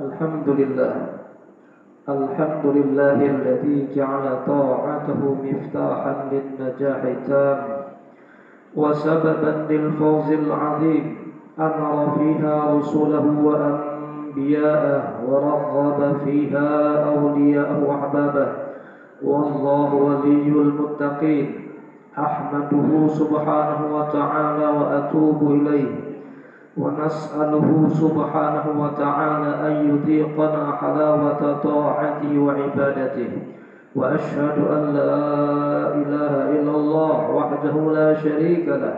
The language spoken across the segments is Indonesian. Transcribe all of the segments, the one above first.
الحمد لله. الحمد لله الذي جعل طاعته مفتاحا للنجاح التام وسببا للفوز العظيم. أمر فيها رسله وأنبياءه ورغب فيها أولياءه وأحبابه. والله ولي المتقين. أحمده سبحانه وتعالى وأتوب إليه. ونسأله سبحانه وتعالى أن يذيقنا حلاوة طاعته وعبادته. وأشهد أن لا إله إلا الله وحده لا شريك له.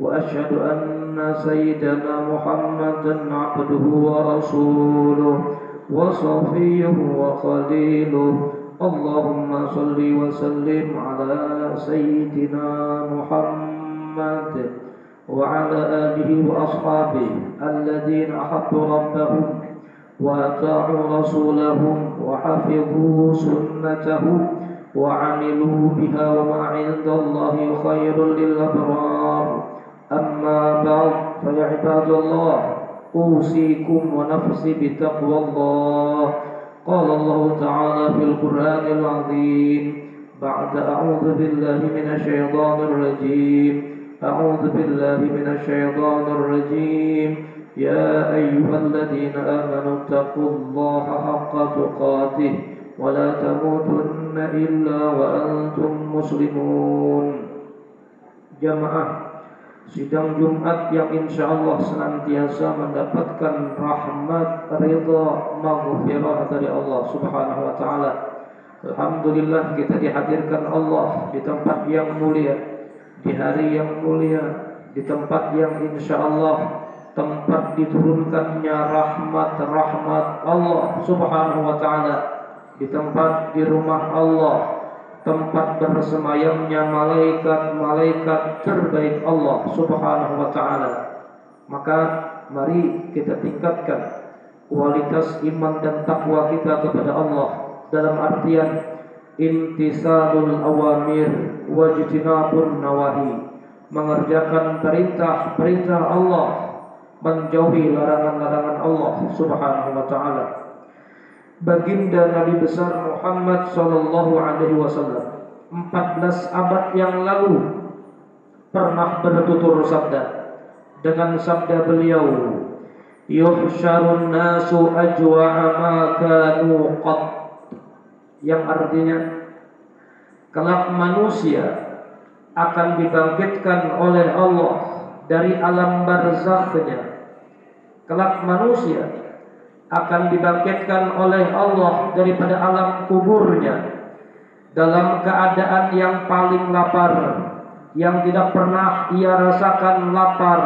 وأشهد أن سيدنا محمدا عبده ورسوله وصفيه وخليله. اللهم صل وسلم على سيدنا محمد. وعلى آله وأصحابه الذين أحبوا ربهم وأطاعوا رسولهم وحفظوا سنته وعملوا بها وما عند الله خير للأبرار. أما بعد فيا عباد الله أوصيكم ونفسي بتقوى الله. قال الله تعالى في القرآن العظيم بعد أعوذ بالله من الشيطان الرجيم. أعوذ بالله من الشيطان الرجيم يا أيها الذين آمنوا اتقوا الله حق تقاته ولا تموتن إلا وأنتم مسلمون جماعة Sidang Jumat yang insya Allah senantiasa mendapatkan rahmat, ridha, maghfirah dari Allah Subhanahu wa taala. Alhamdulillah kita dihadirkan Allah di tempat yang mulia, di hari yang mulia, di tempat yang insya Allah tempat diturunkannya rahmat-rahmat Allah Subhanahu wa taala, di tempat di rumah Allah tempat bersemayamnya malaikat-malaikat terbaik Allah Subhanahu wa taala. Maka mari kita tingkatkan kualitas iman dan takwa kita kepada Allah dalam artian intisalul awamir wajtinabun nawahi. Mengerjakan perintah-perintah Allah. Menjauhi larangan-larangan Allah Subhanahu wa taala. Baginda Nabi besar Muhammad sallallahu alaihi wasallam. 14 abad yang lalu pernah bertutur sabda. Dengan sabda beliau yuhsyarun nasu ajwa'a ma kanu qad yang artinya kelak manusia akan dibangkitkan oleh Allah dari alam barzakhnya kelak manusia akan dibangkitkan oleh Allah daripada alam kuburnya dalam keadaan yang paling lapar yang tidak pernah ia rasakan lapar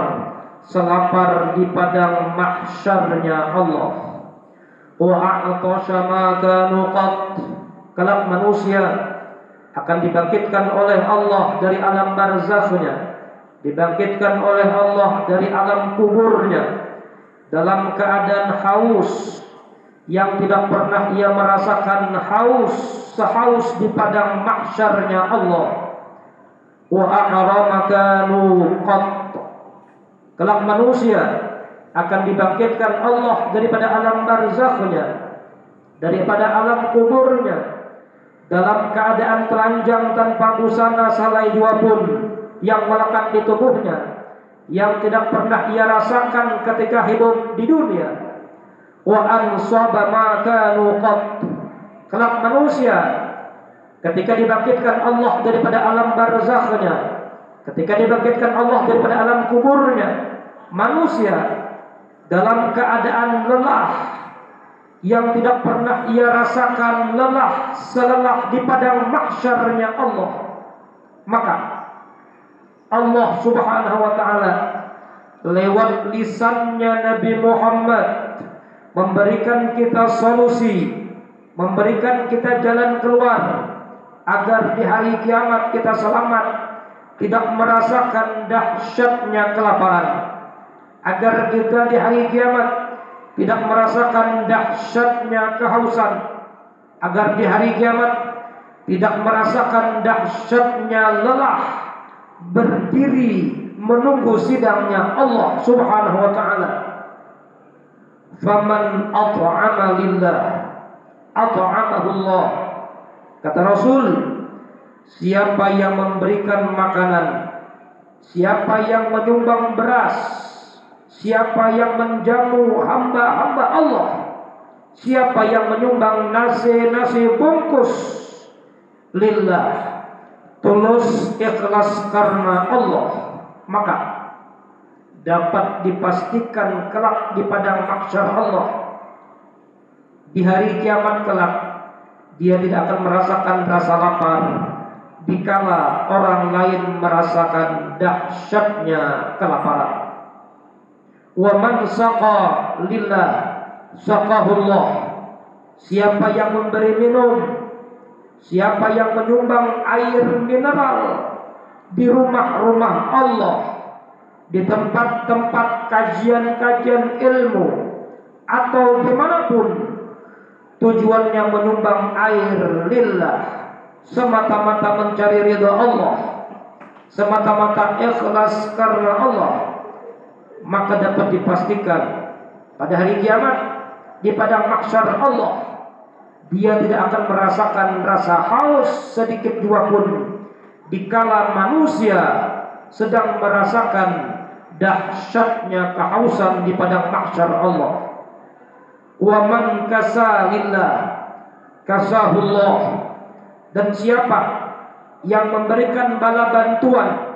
selapar di padang mahsyarnya Allah. Wa ma kelak manusia akan dibangkitkan oleh Allah dari alam barzakhnya dibangkitkan oleh Allah dari alam kuburnya dalam keadaan haus yang tidak pernah ia merasakan haus sehaus di padang mahsyarnya Allah. Wa qat. Kelak manusia akan dibangkitkan Allah daripada alam barzakhnya daripada alam kuburnya dalam keadaan telanjang tanpa busana salai dua pun yang melekat di tubuhnya yang tidak pernah ia rasakan ketika hidup di dunia. Wa ansaba ma kanu. Kelak manusia ketika dibangkitkan Allah daripada alam barzakhnya, ketika dibangkitkan Allah daripada alam kuburnya, manusia dalam keadaan lelah yang tidak pernah ia rasakan lelah selelah di padang mahsyarnya Allah. Maka Allah Subhanahu wa taala lewat lisannya Nabi Muhammad memberikan kita solusi, memberikan kita jalan keluar agar di hari kiamat kita selamat, tidak merasakan dahsyatnya kelaparan. Agar kita di hari kiamat tidak merasakan dahsyatnya kehausan. Agar di hari kiamat tidak merasakan dahsyatnya lelah berdiri menunggu sidangnya Allah Subhanahu wa taala. faman at'ama lillah at'amahu Allah kata Rasul siapa yang memberikan makanan siapa yang menyumbang beras siapa yang menjamu hamba-hamba Allah? Siapa yang menyumbang nasi-nasi bungkus? Lillah. Tulus ikhlas karena Allah. Maka dapat dipastikan kelak di padang mahsyar Allah. Di hari kiamat kelak dia tidak akan merasakan rasa lapar. Dikala orang lain merasakan dahsyatnya kelaparan wa man saqa lillah saqahullah. Siapa yang memberi minum siapa yang menyumbang air mineral di rumah-rumah Allah di tempat-tempat kajian-kajian ilmu atau di mana pun tujuannya menyumbang air lillah semata-mata mencari ridha Allah semata-mata ikhlas karena Allah maka dapat dipastikan pada hari kiamat di padang mahsyar Allah dia tidak akan merasakan rasa haus sedikit jua pun dikala manusia sedang merasakan dahsyatnya kehausan di padang mahsyar Allah. Wa man kasalillah kasahullah dan siapa yang memberikan bala bantuan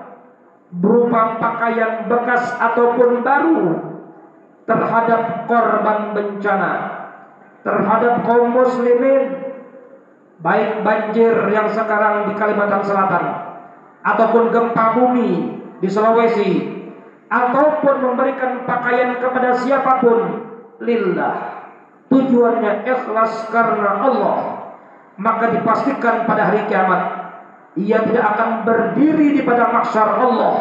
berupa pakaian bekas ataupun baru terhadap korban bencana terhadap kaum muslimin baik banjir yang sekarang di Kalimantan Selatan ataupun gempa bumi di Sulawesi ataupun memberikan pakaian kepada siapa pun lillah. Tujuannya ikhlas karena Allah. Maka dipastikan pada hari kiamat ia tidak akan berdiri di pada mahsyar Allah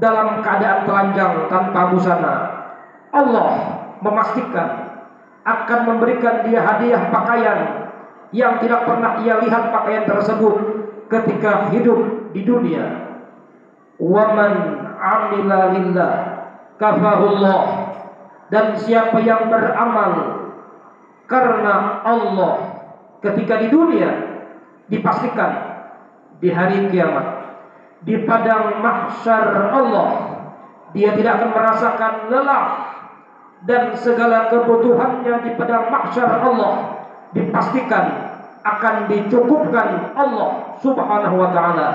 dalam keadaan telanjang tanpa busana. Allah memastikan akan memberikan dia hadiah pakaian yang tidak pernah ia lihat pakaian tersebut ketika hidup di dunia. Waman amila lillah kafahullah dan siapa yang beramal karena Allah ketika di dunia dipastikan di hari kiamat di padang mahsyar Allah dia tidak akan merasakan lelah dan segala kebutuhannya di padang mahsyar Allah dipastikan akan dicukupkan Allah Subhanahu wa taala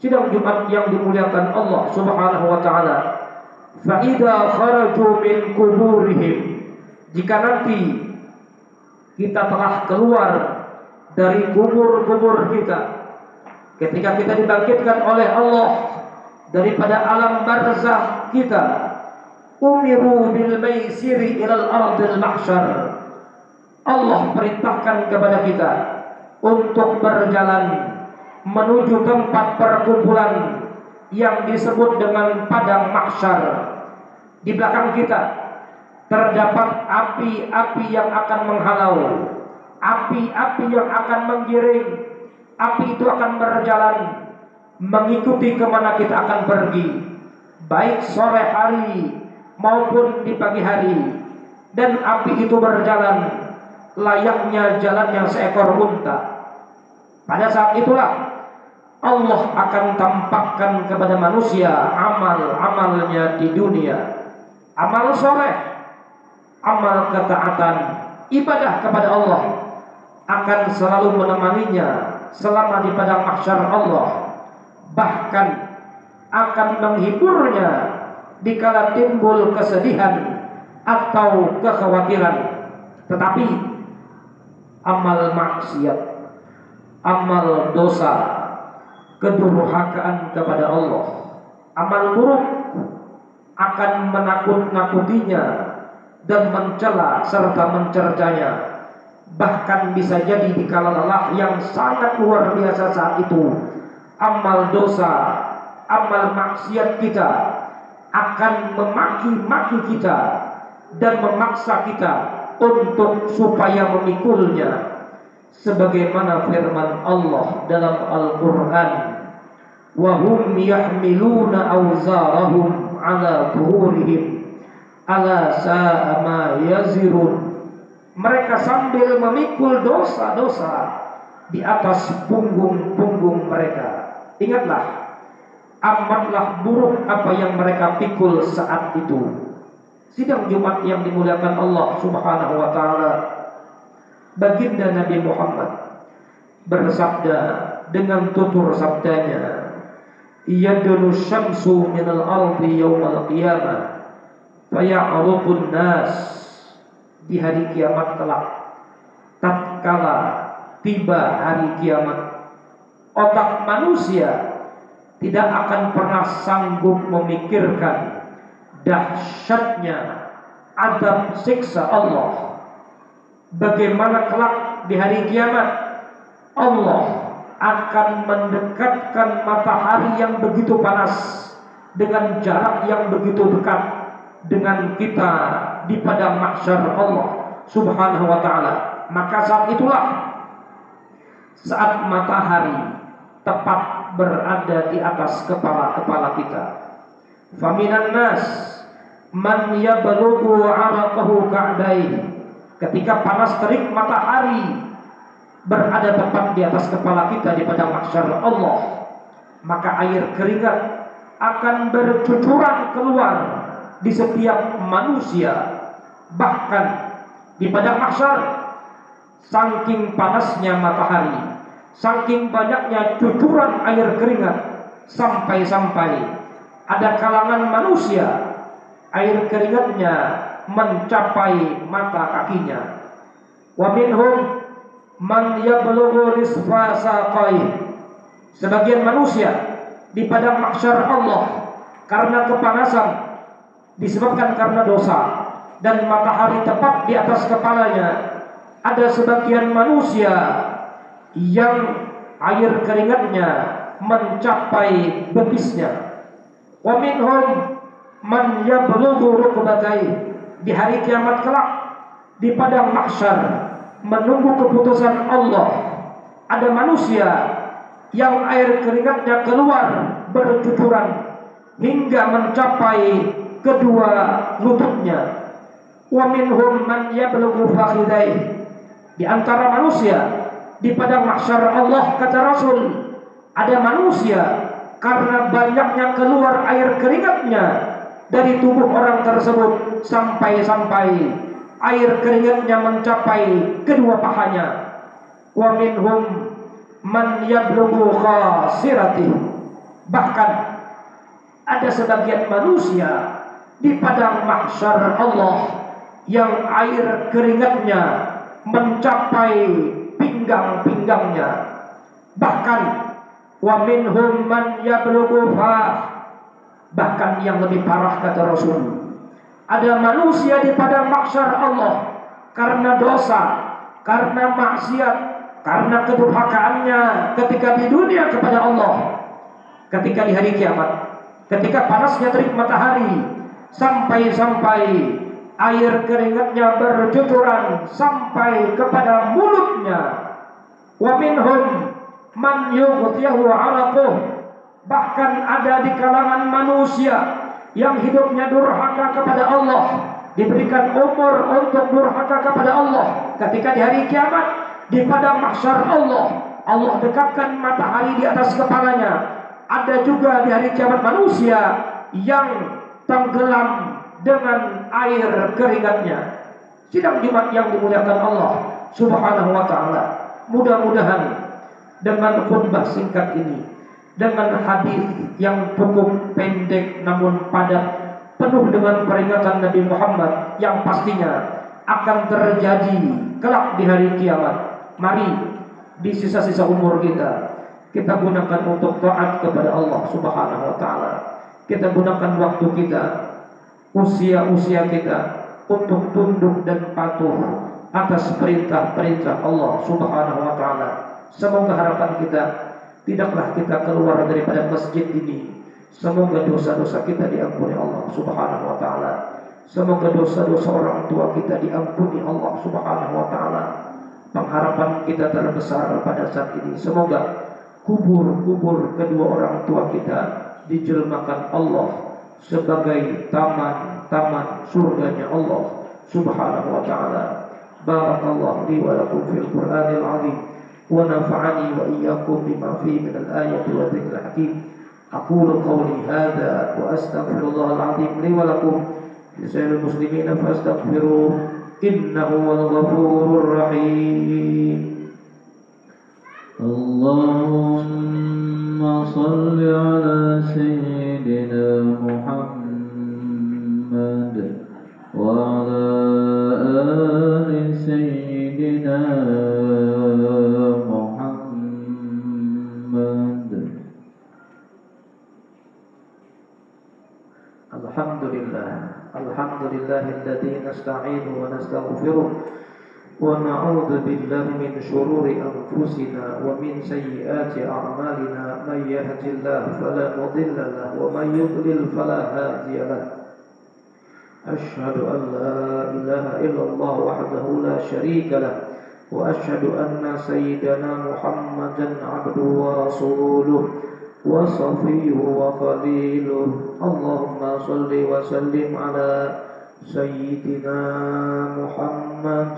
sidang Jumat yang dimuliakan Allah Subhanahu wa taala. Fa idza kharaju min kuburihim jika nanti kita telah keluar dari kubur-kubur kita ketika kita dibangkitkan oleh Allah daripada alam barzah kita umiru bil maisiri ilal ardil mahsyar Allah perintahkan kepada kita untuk berjalan menuju tempat perkumpulan yang disebut dengan padang mahsyar. Di belakang kita terdapat api-api yang akan menghalau, api-api yang akan menggiring, api itu akan berjalan mengikuti ke mana kita akan pergi, baik sore hari maupun di pagi hari, dan api itu berjalan layaknya jalannya seekor unta. Pada saat itulah Allah akan tampakkan kepada manusia amal-amalnya di dunia. Amal soleh, amal ketaatan, ibadah kepada Allah akan selalu menemaninya selama di padang mahsyar Allah. Bahkan akan menghiburnya dikala timbul kesedihan atau kekhawatiran. Tetapi amal maksiat, amal dosa, kedurhakaan kepada Allah. Amal buruk akan menakut-nakutinya dan mencela serta mencercanya. Bahkan bisa jadi di kala lelah yang sangat luar biasa saat itu, amal dosa, amal maksiat kita akan memaki-maki kita dan memaksa kita untuk supaya memikulnya. Sebagaimana firman Allah dalam Al-Qur'an wa hum yahmiluna awzarahum ala dhuhurihim ala sa'ama yazirun mereka sambil memikul dosa-dosa di atas punggung-punggung mereka. Ingatlah amatlah buruk apa yang mereka pikul saat itu. Sidang Jumat yang dimuliakan Allah Subhanahu wa taala. Baginda Nabi Muhammad bersabda dengan tutur sabdanya yadulu syamsu minal ardi yawmal qiyamah nas di hari kiamat kelak. Tatkala tiba hari kiamat otak manusia tidak akan pernah sanggup memikirkan dahsyatnya adab siksa Allah. Bagaimana kelak di hari kiamat Allah akan mendekatkan matahari yang begitu panas dengan jarak yang begitu dekat dengan kita di padang mahsyar Allah Subhanahu wa taala. Maka saat itulah saat matahari tepat berada di atas kepala-kepala kita. Faminan nas man yablughu 'araqahu ka'dai. Ketika panas terik matahari berada tepat di atas kepala kita di padang mahsyar Allah, maka air keringat akan bercucuran keluar di setiap manusia, bahkan di padang mahsyar saking panasnya matahari, saking banyaknya cucuran air keringat sampai-sampai ada kalangan manusia air keringatnya mencapai mata kakinya. Wa minhum man yablughu nisfa saqai. Sebagian manusia di padang mahsyar Allah karena kepanasan disebabkan karena dosa dan matahari tepat di atas kepalanya ada sebagian manusia yang air keringatnya mencapai betisnya. Wa minhum man yablughu rukbatai di hari kiamat kelak di padang mahsyar menunggu keputusan Allah. Ada manusia yang air keringatnya keluar bercucuran hingga mencapai kedua lututnya wa minhum man yablughu fakhidai di antara manusia di padang mahsyar Allah kata Rasul ada manusia karena banyaknya keluar air keringatnya dari tubuh orang tersebut sampai-sampai air keringatnya mencapai kedua pahanya. Wa minhum man yablughu khasirati. Bahkan ada sebagian manusia di padang mahsyar Allah yang air keringatnya mencapai pinggang-pinggangnya. Bahkan wa minhum man yablughu Bahkan yang lebih parah kata Rasul. Ada manusia di padang mahsyar Allah karena dosa, karena maksiat, karena kedurhakaannya ketika di dunia kepada Allah. Ketika di hari kiamat, ketika panasnya terik matahari sampai-sampai air keringatnya bercucuran sampai kepada mulutnya. Wa minhum man yughtiyahu 'araquh Bahkan ada di kalangan manusia yang hidupnya durhaka kepada Allah, diberikan umur untuk durhaka kepada Allah. Ketika di hari kiamat di padang mahsyar Allah, Allah dekatkan matahari di atas kepalanya. Ada juga di hari kiamat manusia yang tenggelam dengan air keringatnya. Sidang Jumat yang dimuliakan Allah Subhanahu wa taala. Mudah-mudahan dengan khutbah singkat ini dengan hadis yang cukup pendek namun padat penuh dengan peringatan Nabi Muhammad yang pastinya akan terjadi kelak di hari kiamat. Mari di sisa-sisa umur kita kita gunakan untuk taat kepada Allah Subhanahu wa taala. Kita gunakan waktu kita, usia-usia kita untuk tunduk dan patuh atas perintah-perintah Allah Subhanahu wa taala. Semoga harapan kita Tidaklah kita keluar daripada masjid ini. Semoga dosa-dosa kita diampuni Allah subhanahu wa ta'ala. Semoga dosa-dosa orang tua kita diampuni Allah subhanahu wa ta'ala. Pengharapan kita terbesar pada saat ini. Semoga kubur-kubur kedua orang tua kita Dijelmakan Allah sebagai taman taman surganya Allah Subhanahu wa taala. Barakallahu li wa lakum fil Qur'anil azim wa nafa'ani wa iyyakum bima fihi min al-ayati wa dhikril hakim. أقول قولي هذا وأستغفر الله العظيم لي ولكم لسائر المسلمين فاستغفروه إنه هو الغفور الرحيم اللهم صل على سيدنا محمد وعلى آل سيدنا محمد. الحمد لله الحمد لله الذي نستعين ونستغفره ونعوذ بالله من شرور أنفسنا ومن سيئات أعمالنا. من يهد الله فلا مضل له ومن يضلل فلا هادي له. أشهد أن لا إله إلا الله وحده لا شريك له وأشهد أن سيدنا محمدا عبده ورسوله وصفيه وخليله. اللهم صل وسلم على سيدنا محمد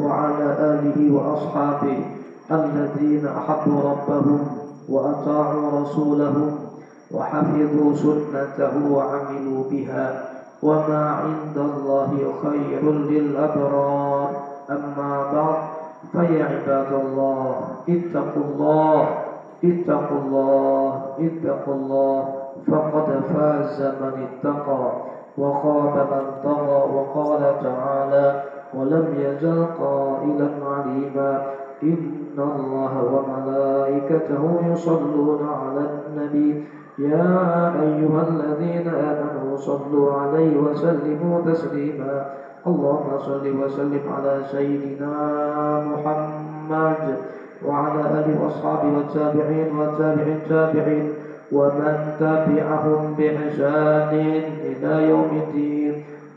وعلى آله وأصحابه الذين أحبوا ربهم وأطاعوا رسوله وحفظوا سنته وعملوا بها وما عند الله خير للأبرار. أما بعد فيا عباد الله اتقوا الله اتقوا الله اتقوا الله. فقد فاز من اتقى وخاب من طغى وقال تعالى ولم يزل قائلا عليما إن الله وملائكته يصلون على النبي. يا أيها الذين آمنوا صلوا عليه وسلموا تسليما. اللهم صل وسلم على سيدنا محمد وعلى آله وأصحابه والتابعين والتابع التابعين ومن تبعهم بإحسان إلى يوم الدين.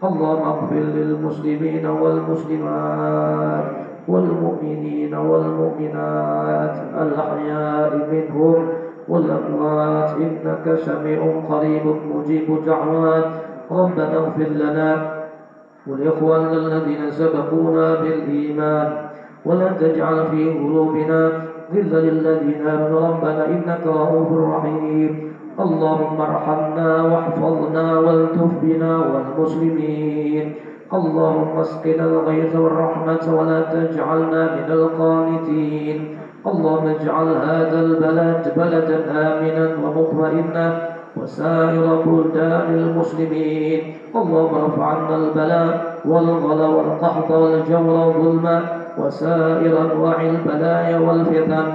اللهم اغفر للمسلمين والمسلمات والمؤمنين والمؤمنات الأحياء منهم والأموات. إنك سميع قريب مجيب الدعوات. ربنا اغفر لنا ولإخواننا الذين سبقونا بالإيمان. ولا تجعل في قلوبنا غلا للذين آمنوا. ربنا إنك رؤوف رحيم. اللهم ارحمنا واحفظنا والتف بنا والمسلمين. اللهم اسقنا الغيث والرحمة ولا تجعلنا من القانتين. اللهم اجعل هذا البلد بلدا آمنا ومطمئنا وسائر بلدان المسلمين. اللهم ارفع عنا البلاء والغلا والقحط والجور والظلم وسائر أنواع البلايا والفتن.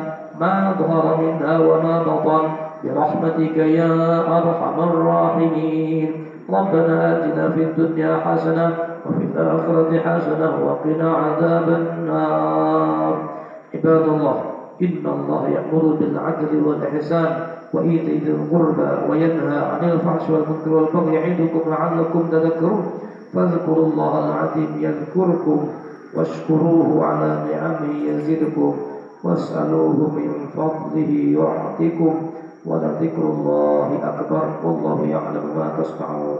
ما ظهر منها وما بطن. برحمتك يا أرحم الراحمين. ربنا آتنا في الدنيا حسنة وفي الآخرة حسنة وقنا عذاب النار. عباد الله إن الله يأمر بالعدل والإحسان وإيتاء ذي القربى وينهى عن الفحش والمنكر والبغي. يعظكم لعلكم تذكرون. فاذكروا الله العظيم يذكركم واشكروه على نعمه يزدكم. واسألوه من فضله يعطكم ولذكر الله أكبر والله يعلم ما تصنعون.